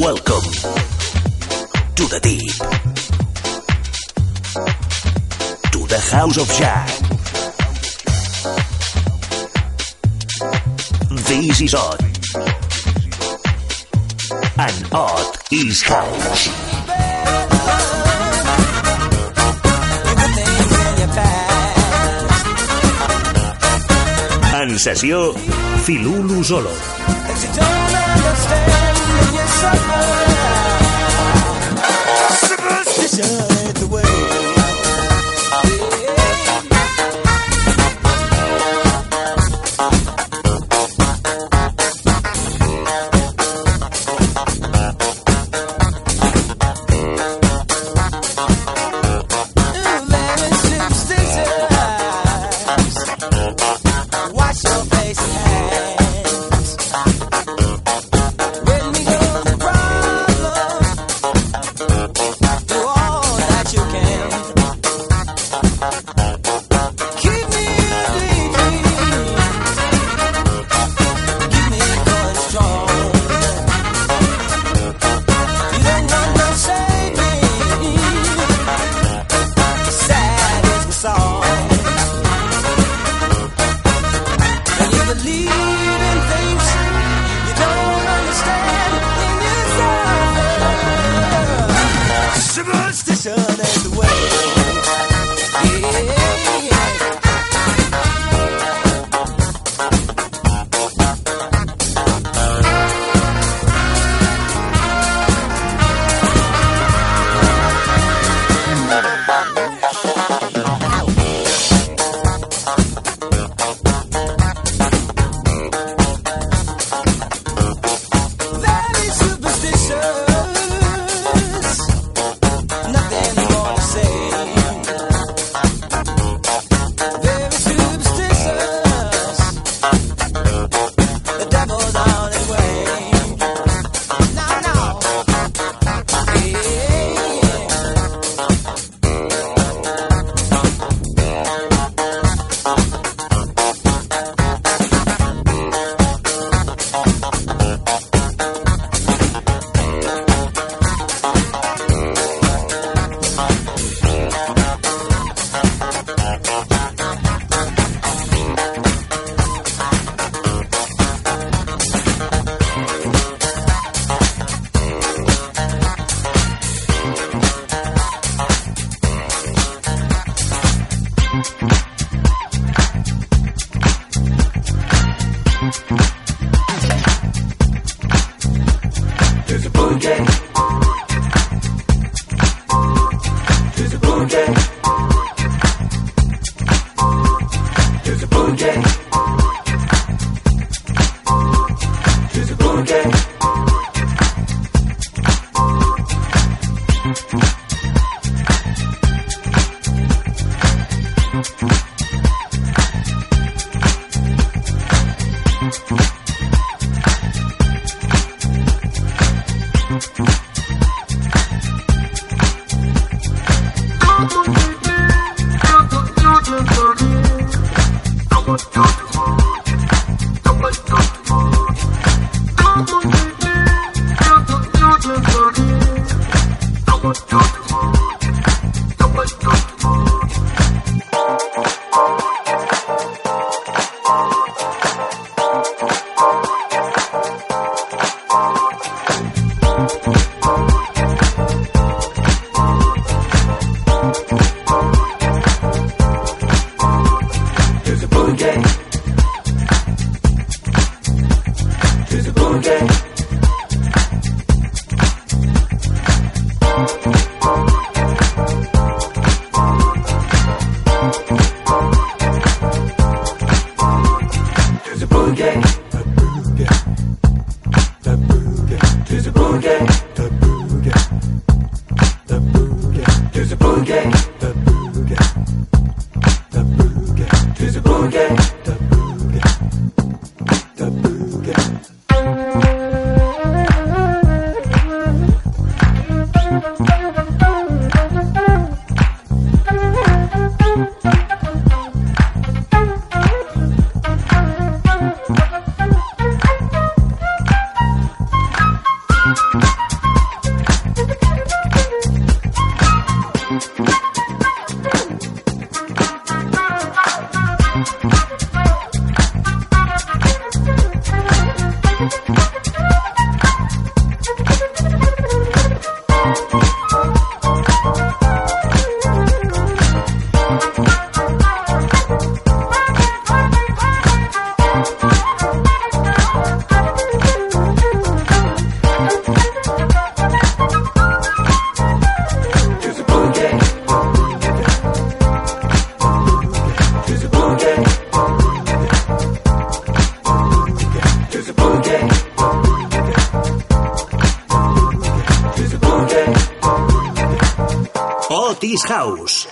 Welcome to the deep. To the house of Jack. This is odd. And odd is house. En sessió, Filulu Zolo. Superstition Otis House.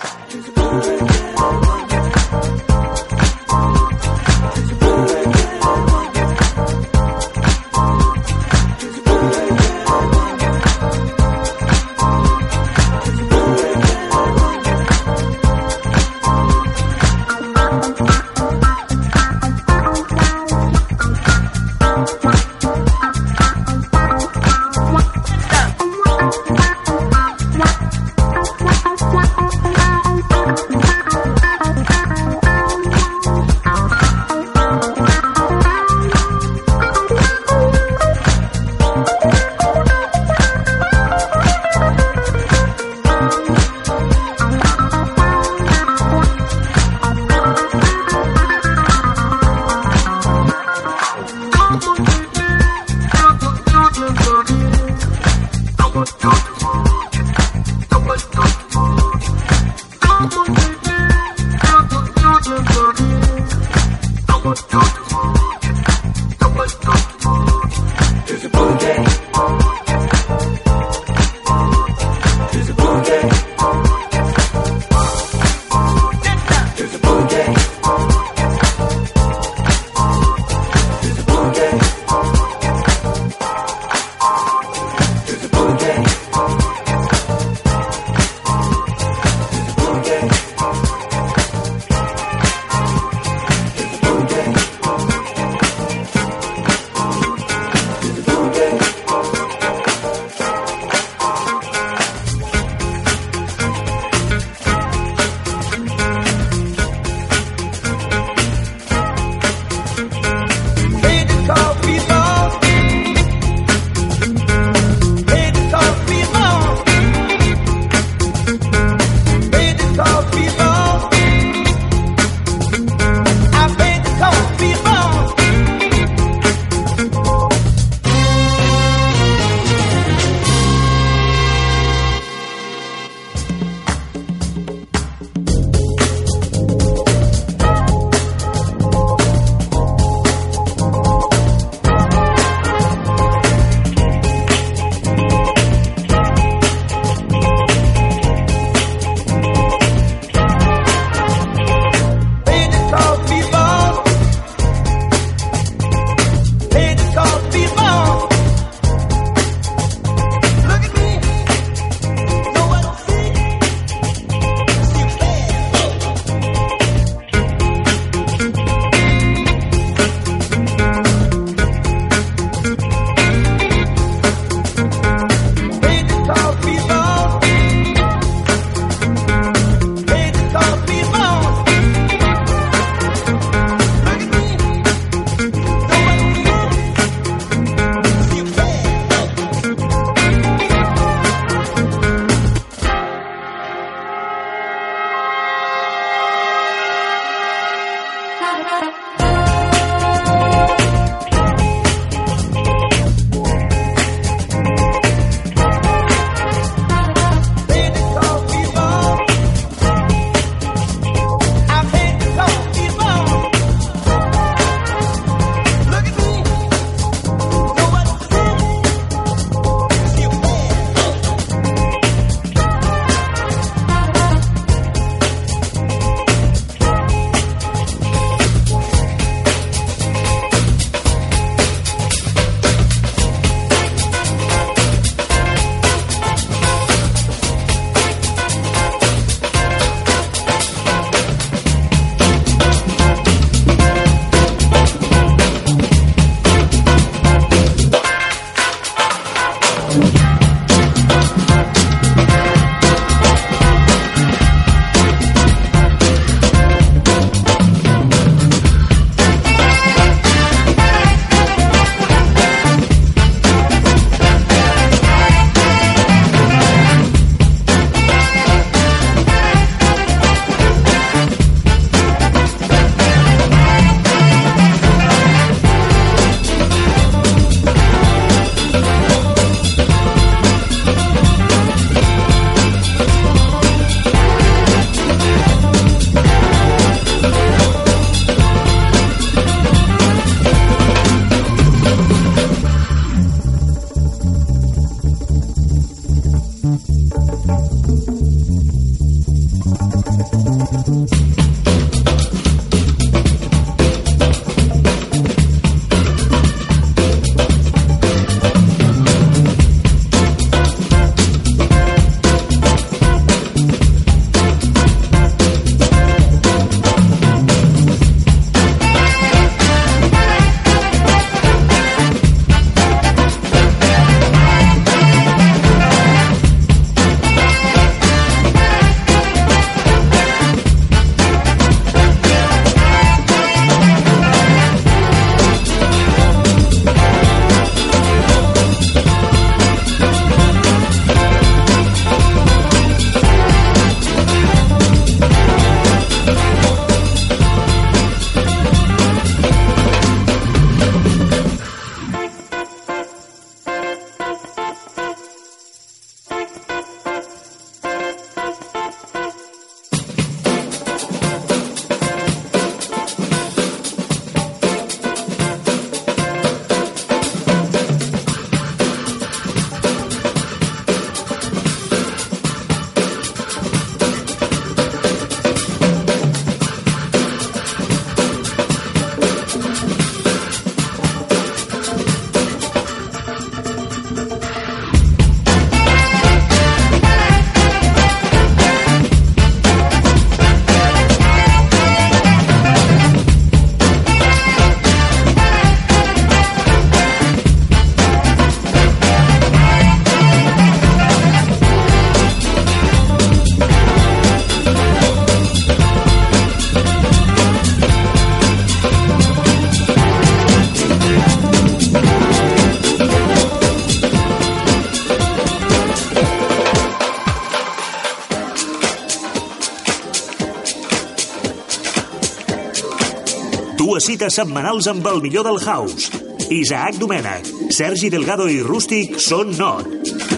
Cites setmanals amb el millor del house. Isaac Domènech, Sergi Delgado i Rústic són Not.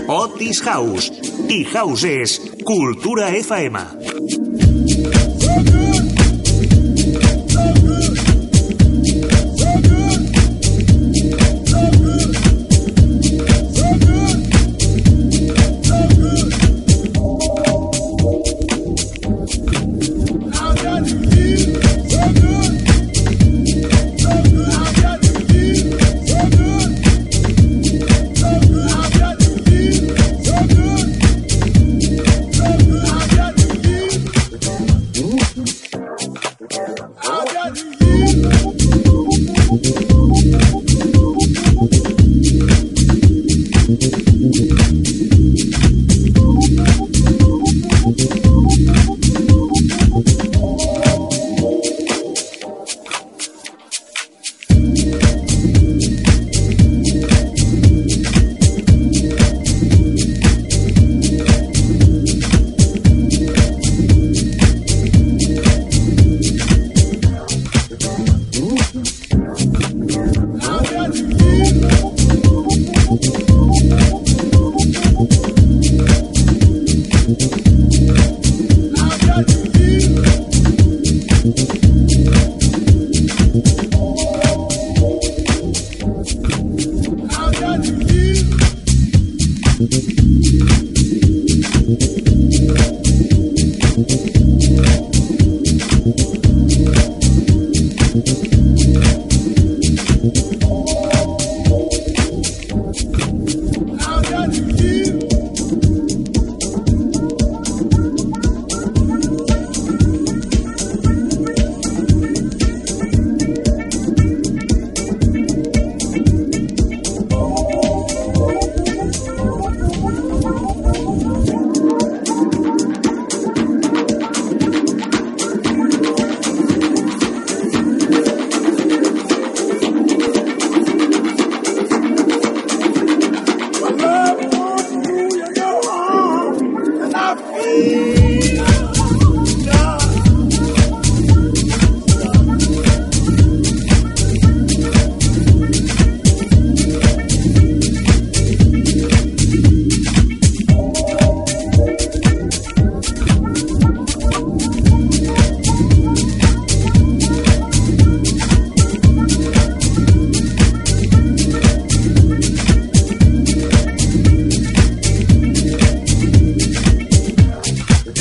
Ot is House. I House és Cultura FM.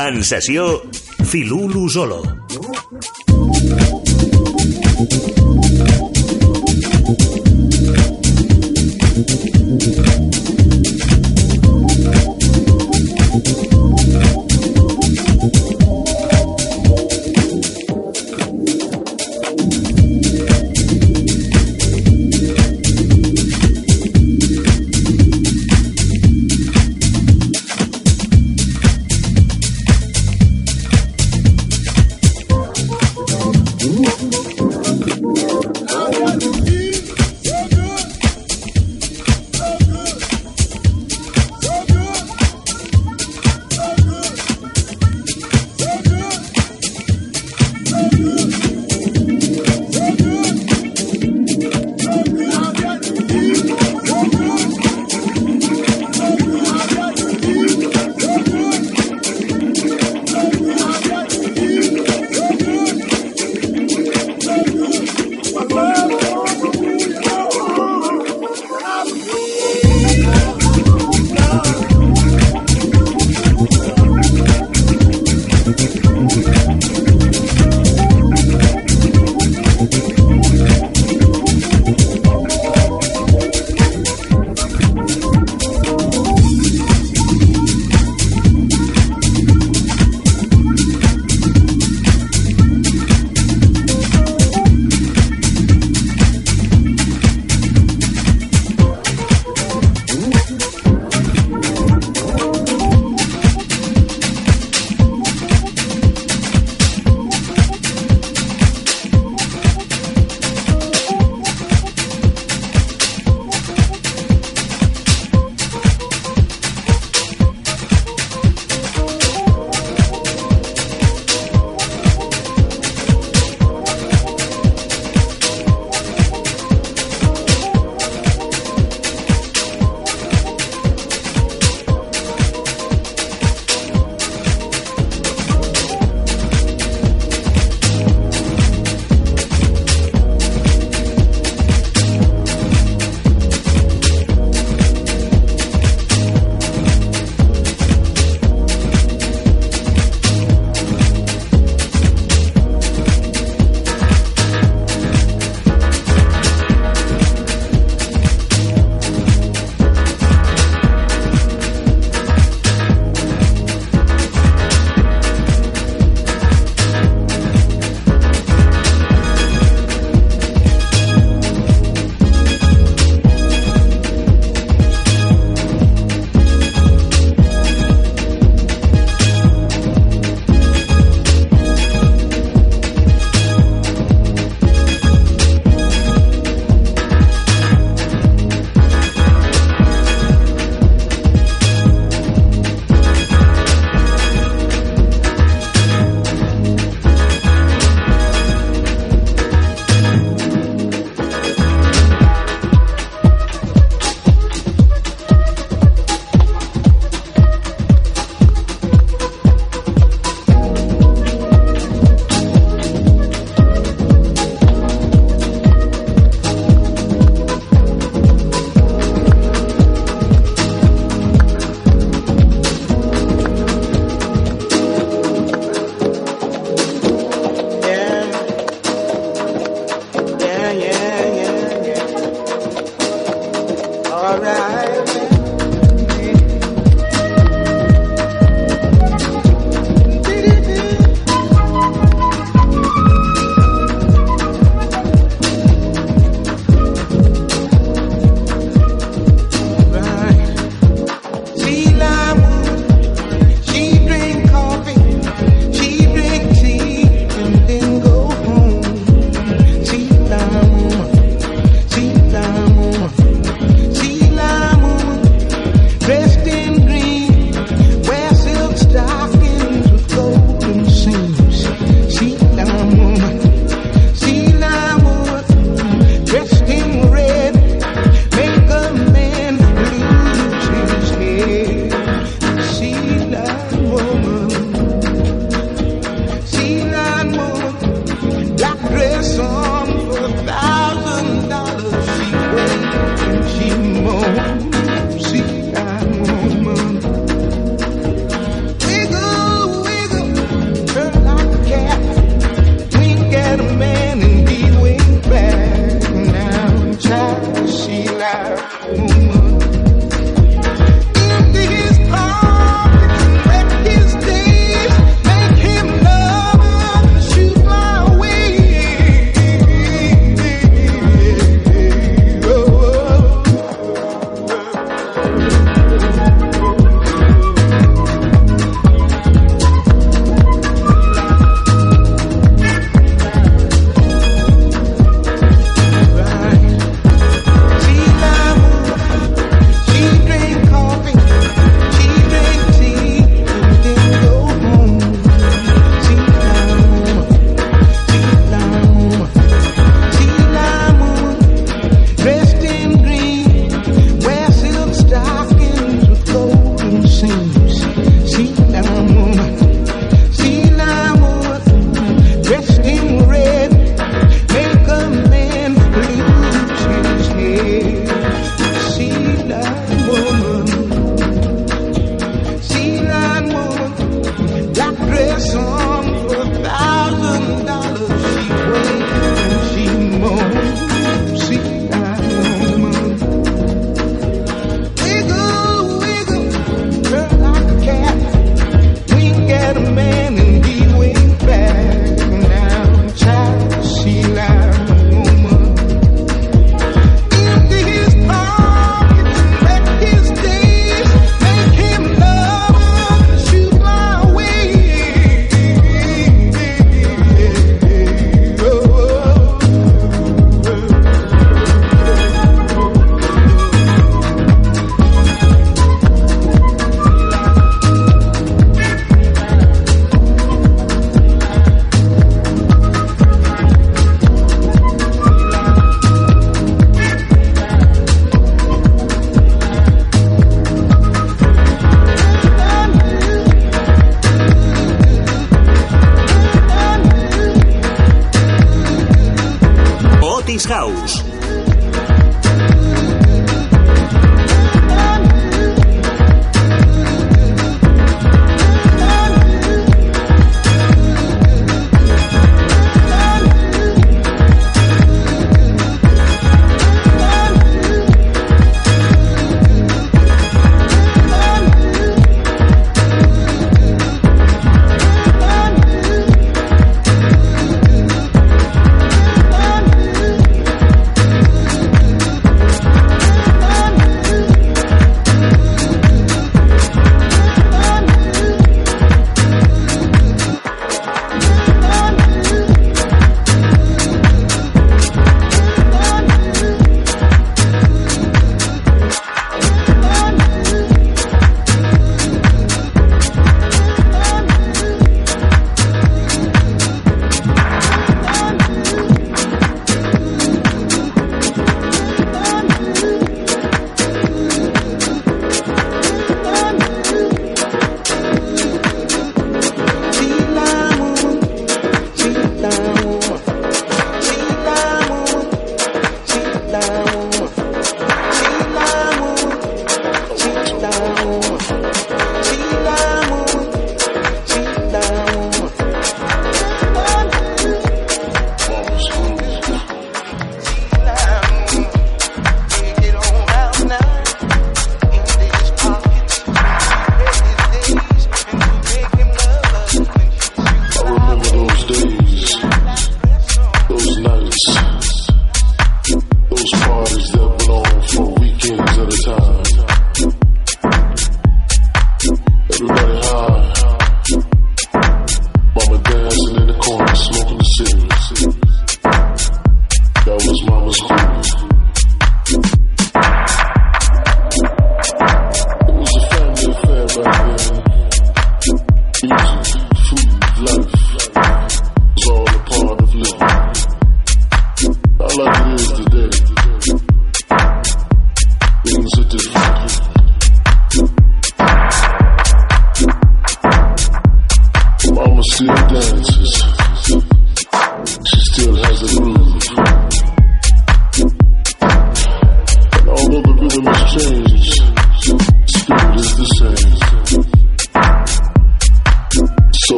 En sessió, Filulu Solo. alright.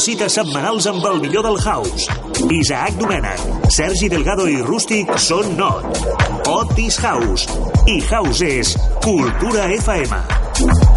dues cites setmanals amb el millor del house. Isaac Domènech, Sergi Delgado i Rústic són not. Otis House. I House és Cultura FM.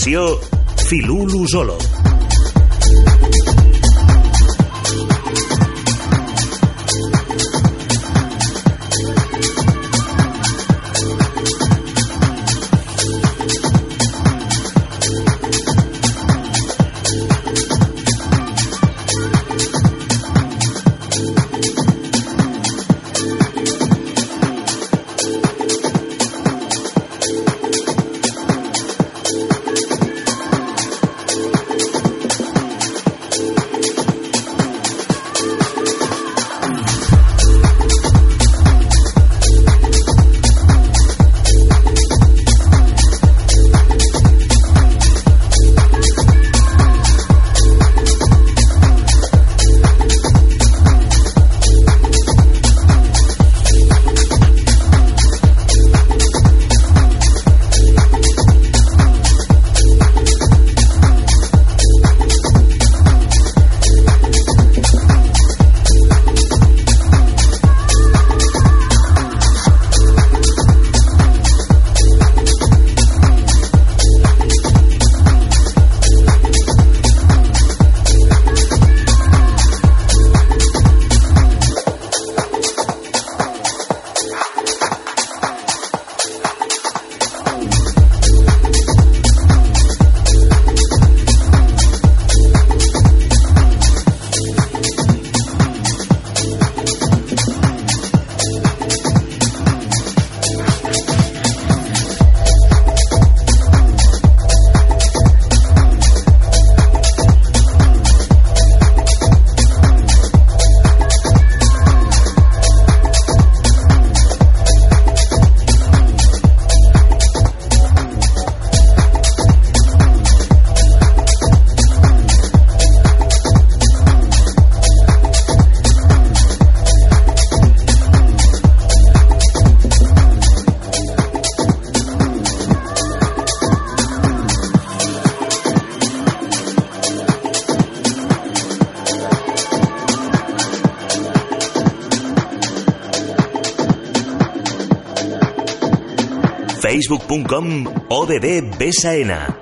presentació Filulu Zolo. facebook.com ODD Besaena.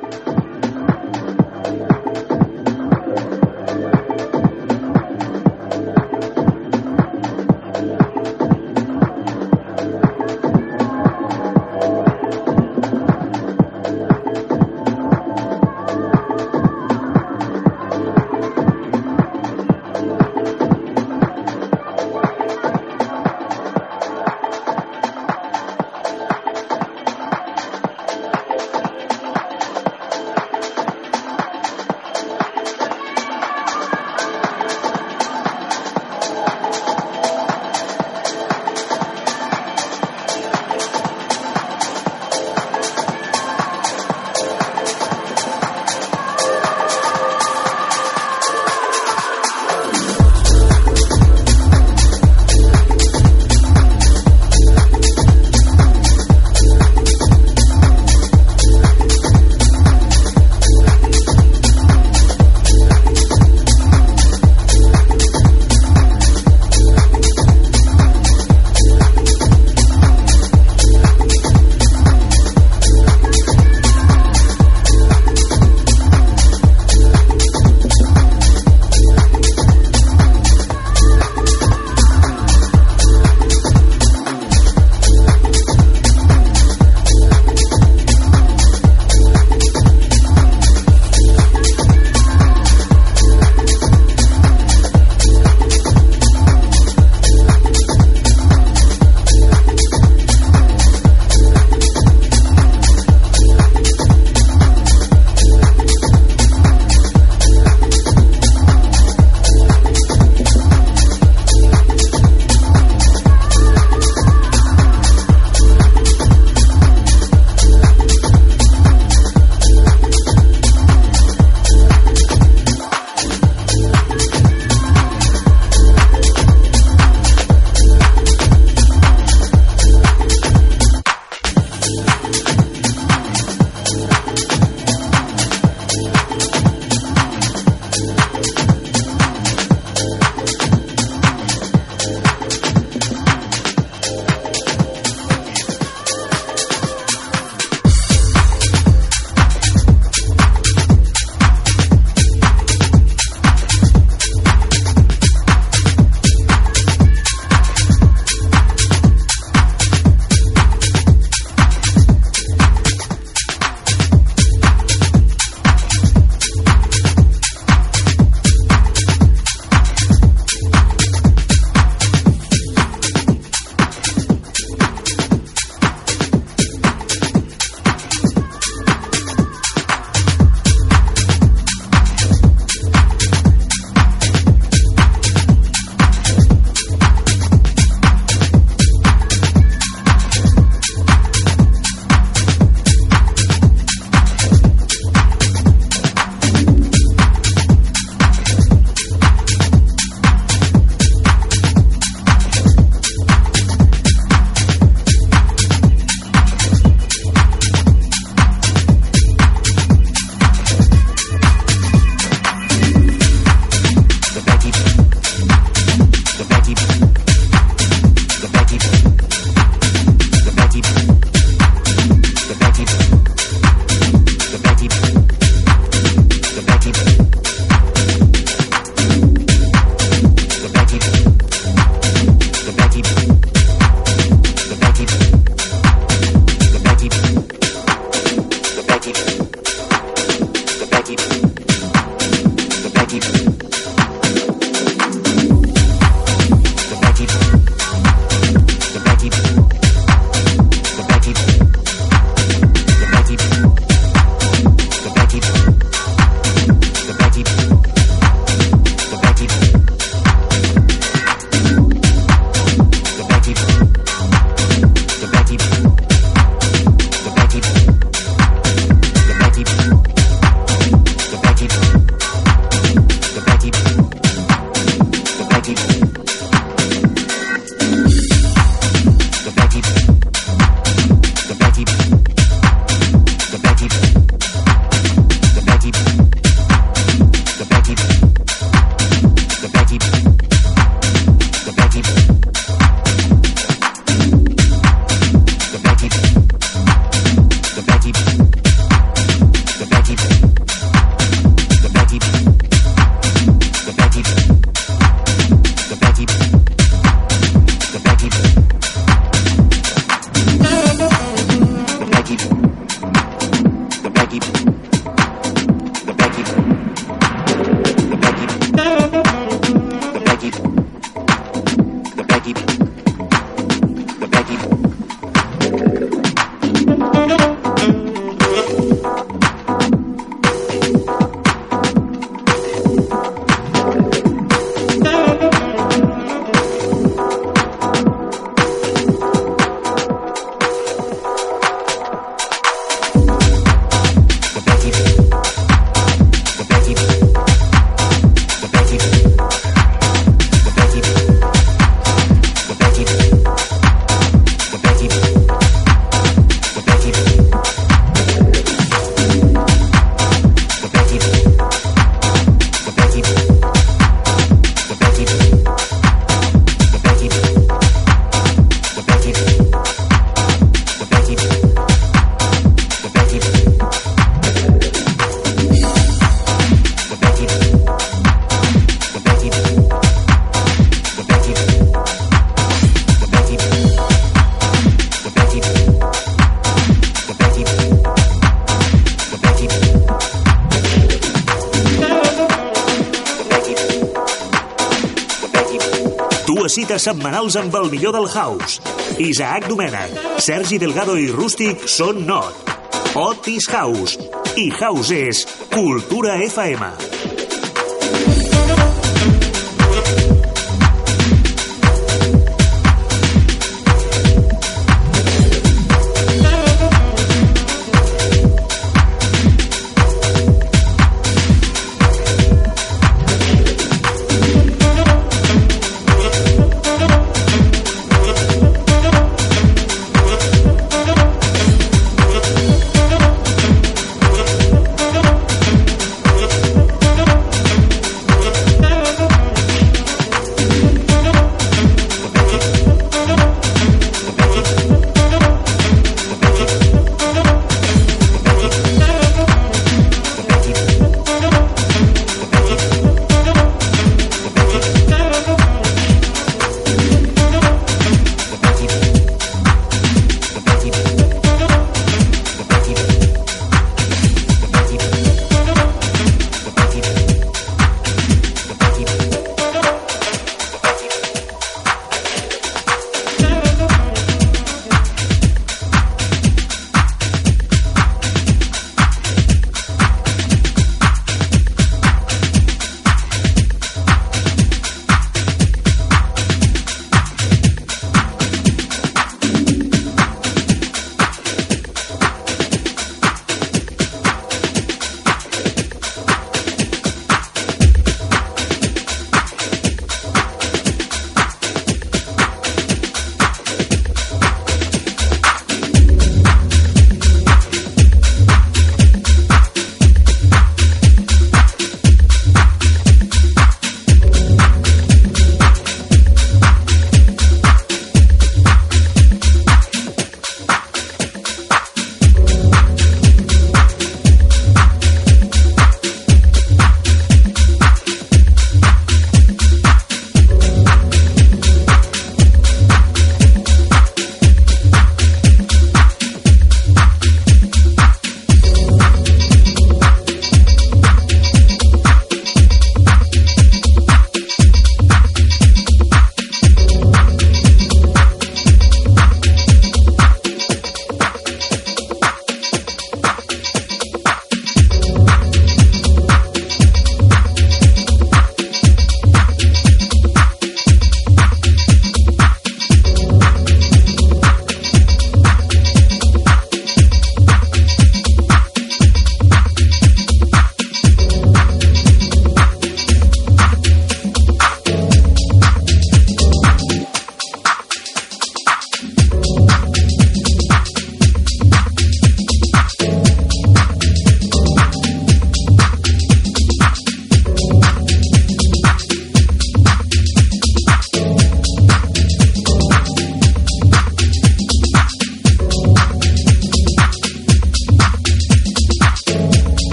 Setmanals amb el millor del house. Isaac Domènech, Sergi Delgado i Rústic són Not. Otis House. I House és Cultura FM.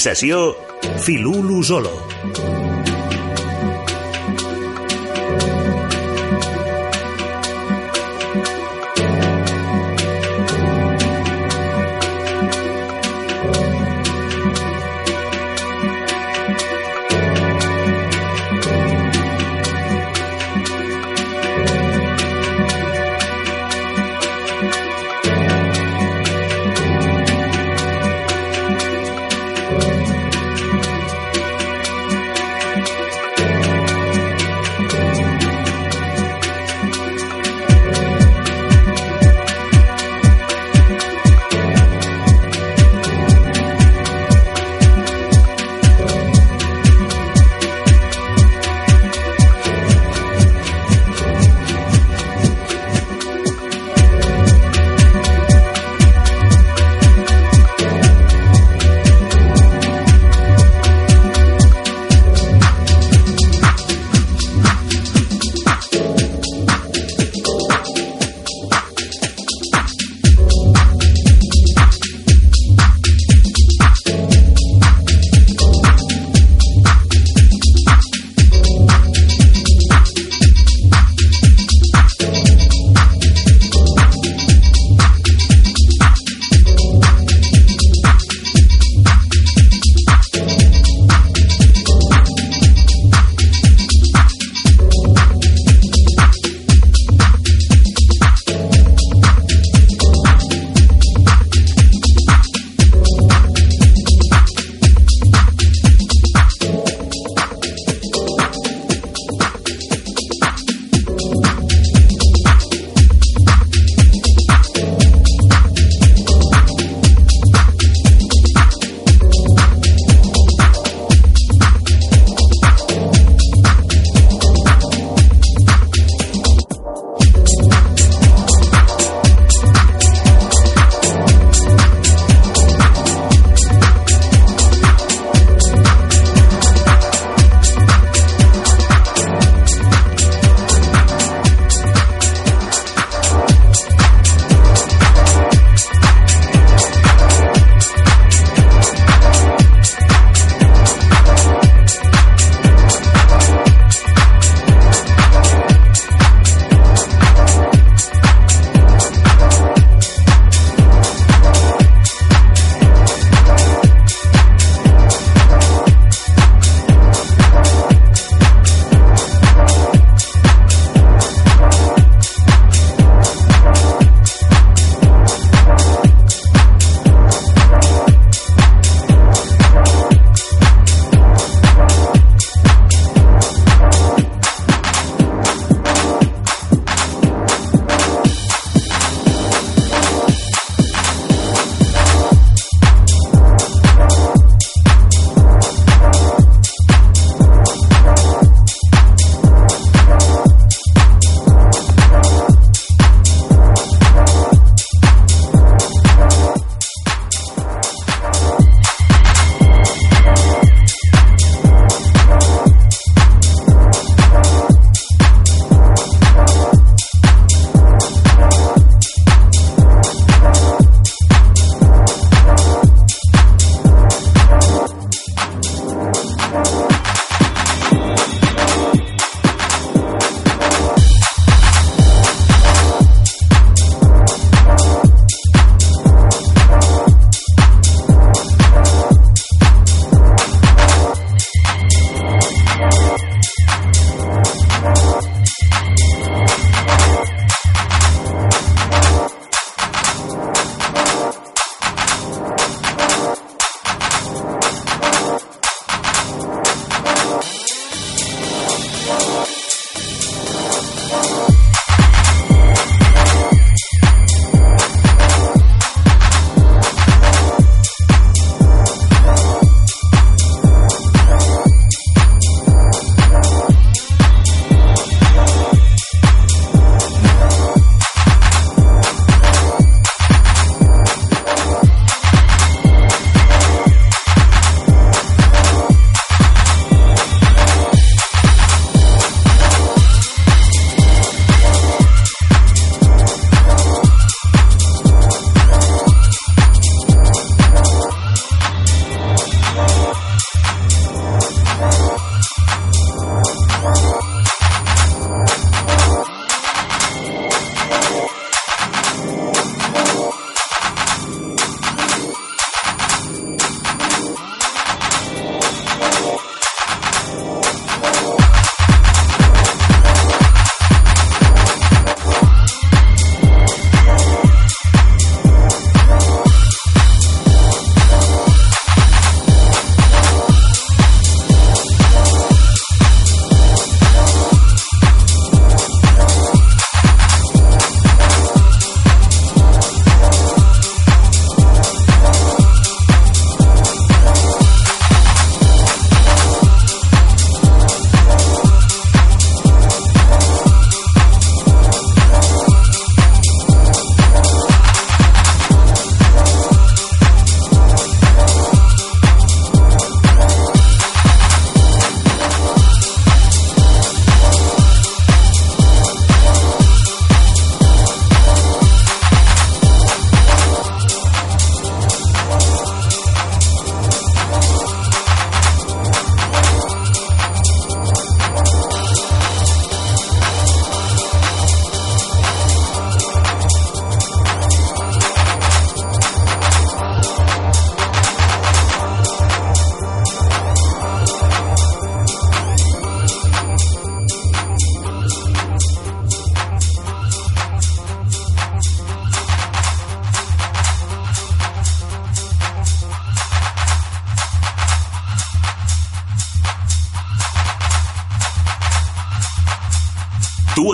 En sessió, Filulu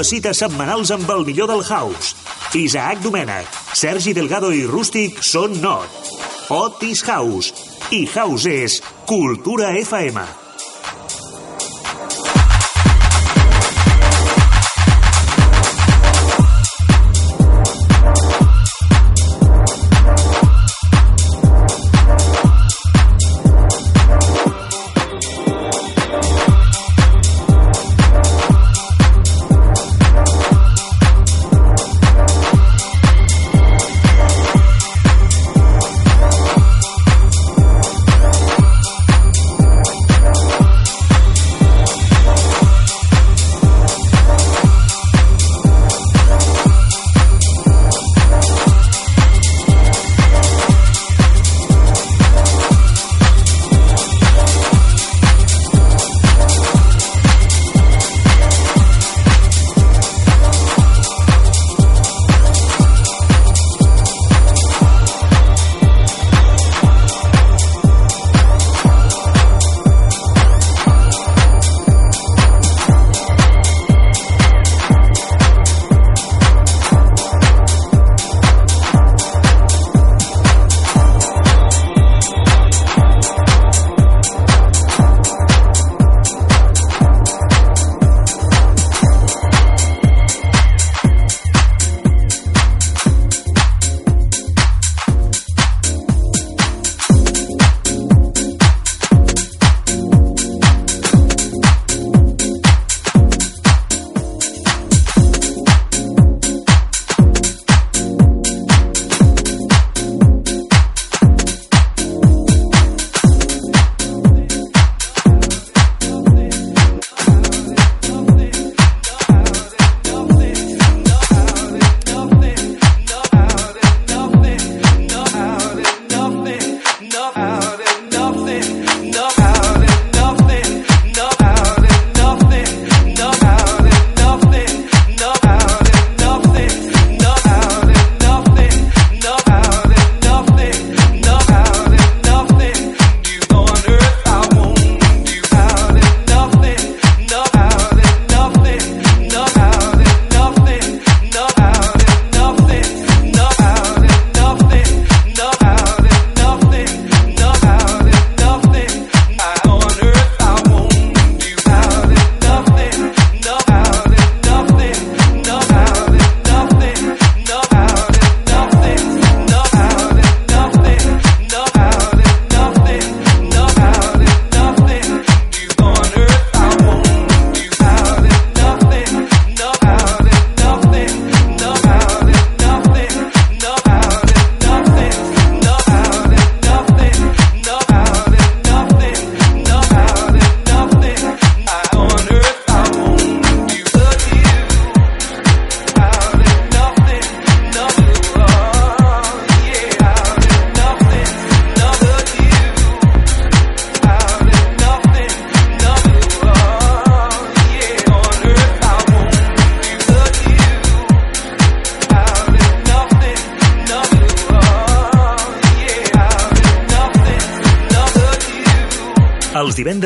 Dues cites setmanals amb el millor del house. Isaac Domènech, Sergi Delgado i Rústic són Not. Otis House. I House és Cultura FM.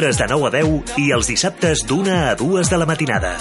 Divendres de 9 a 10 i els dissabtes d'una a 2 de la matinada.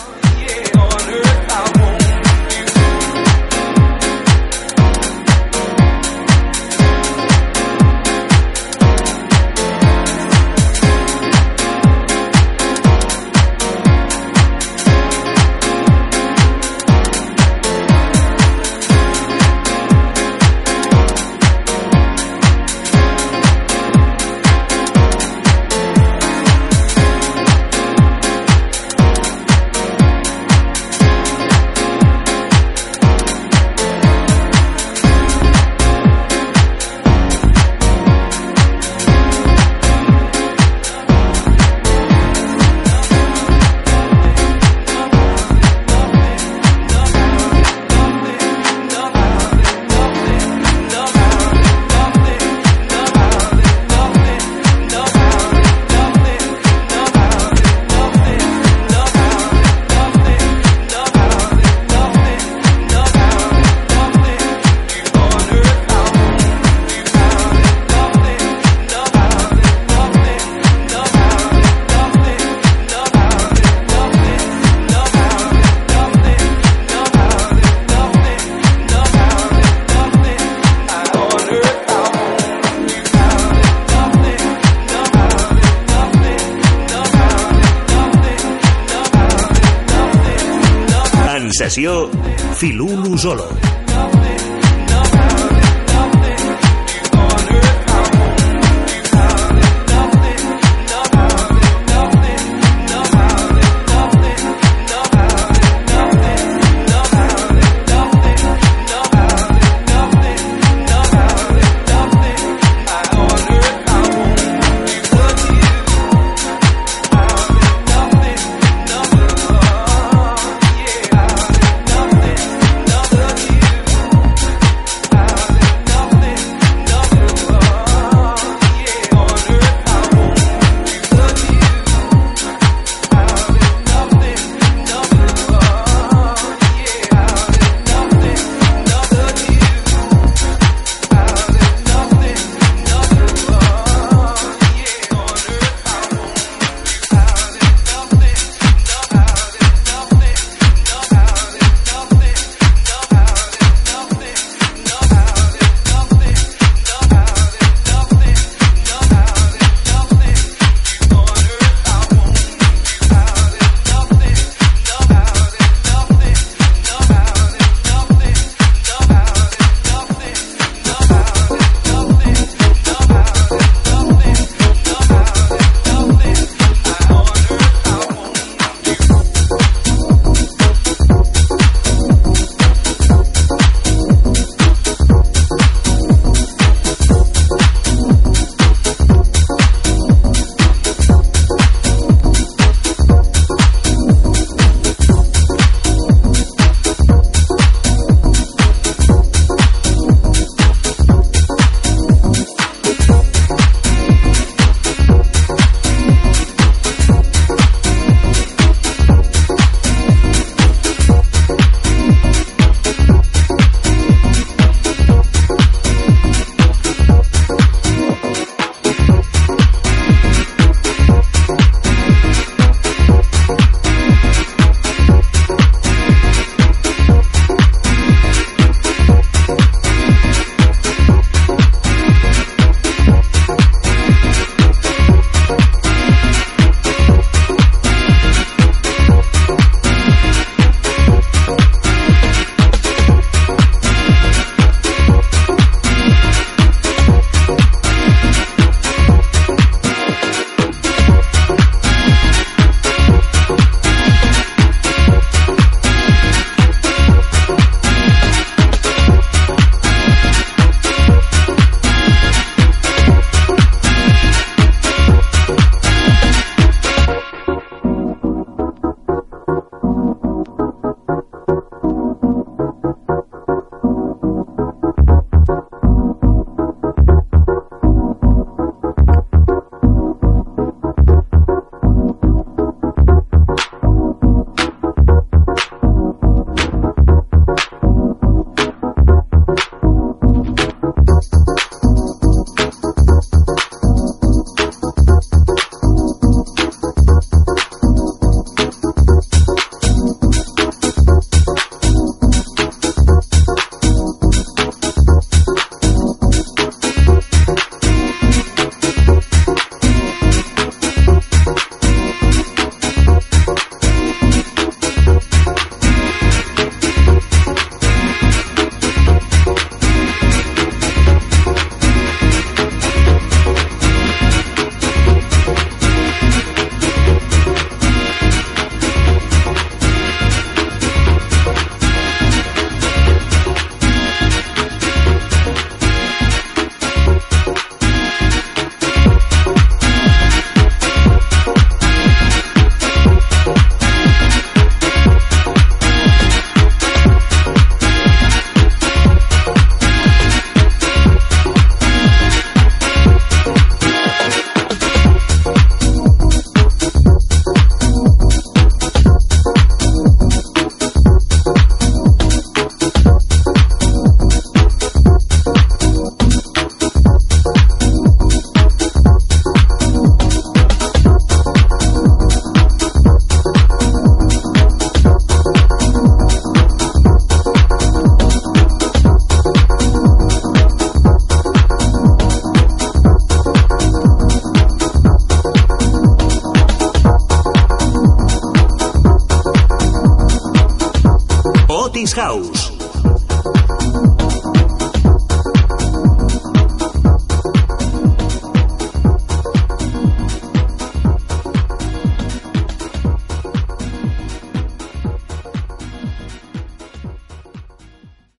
Filulu Zolo.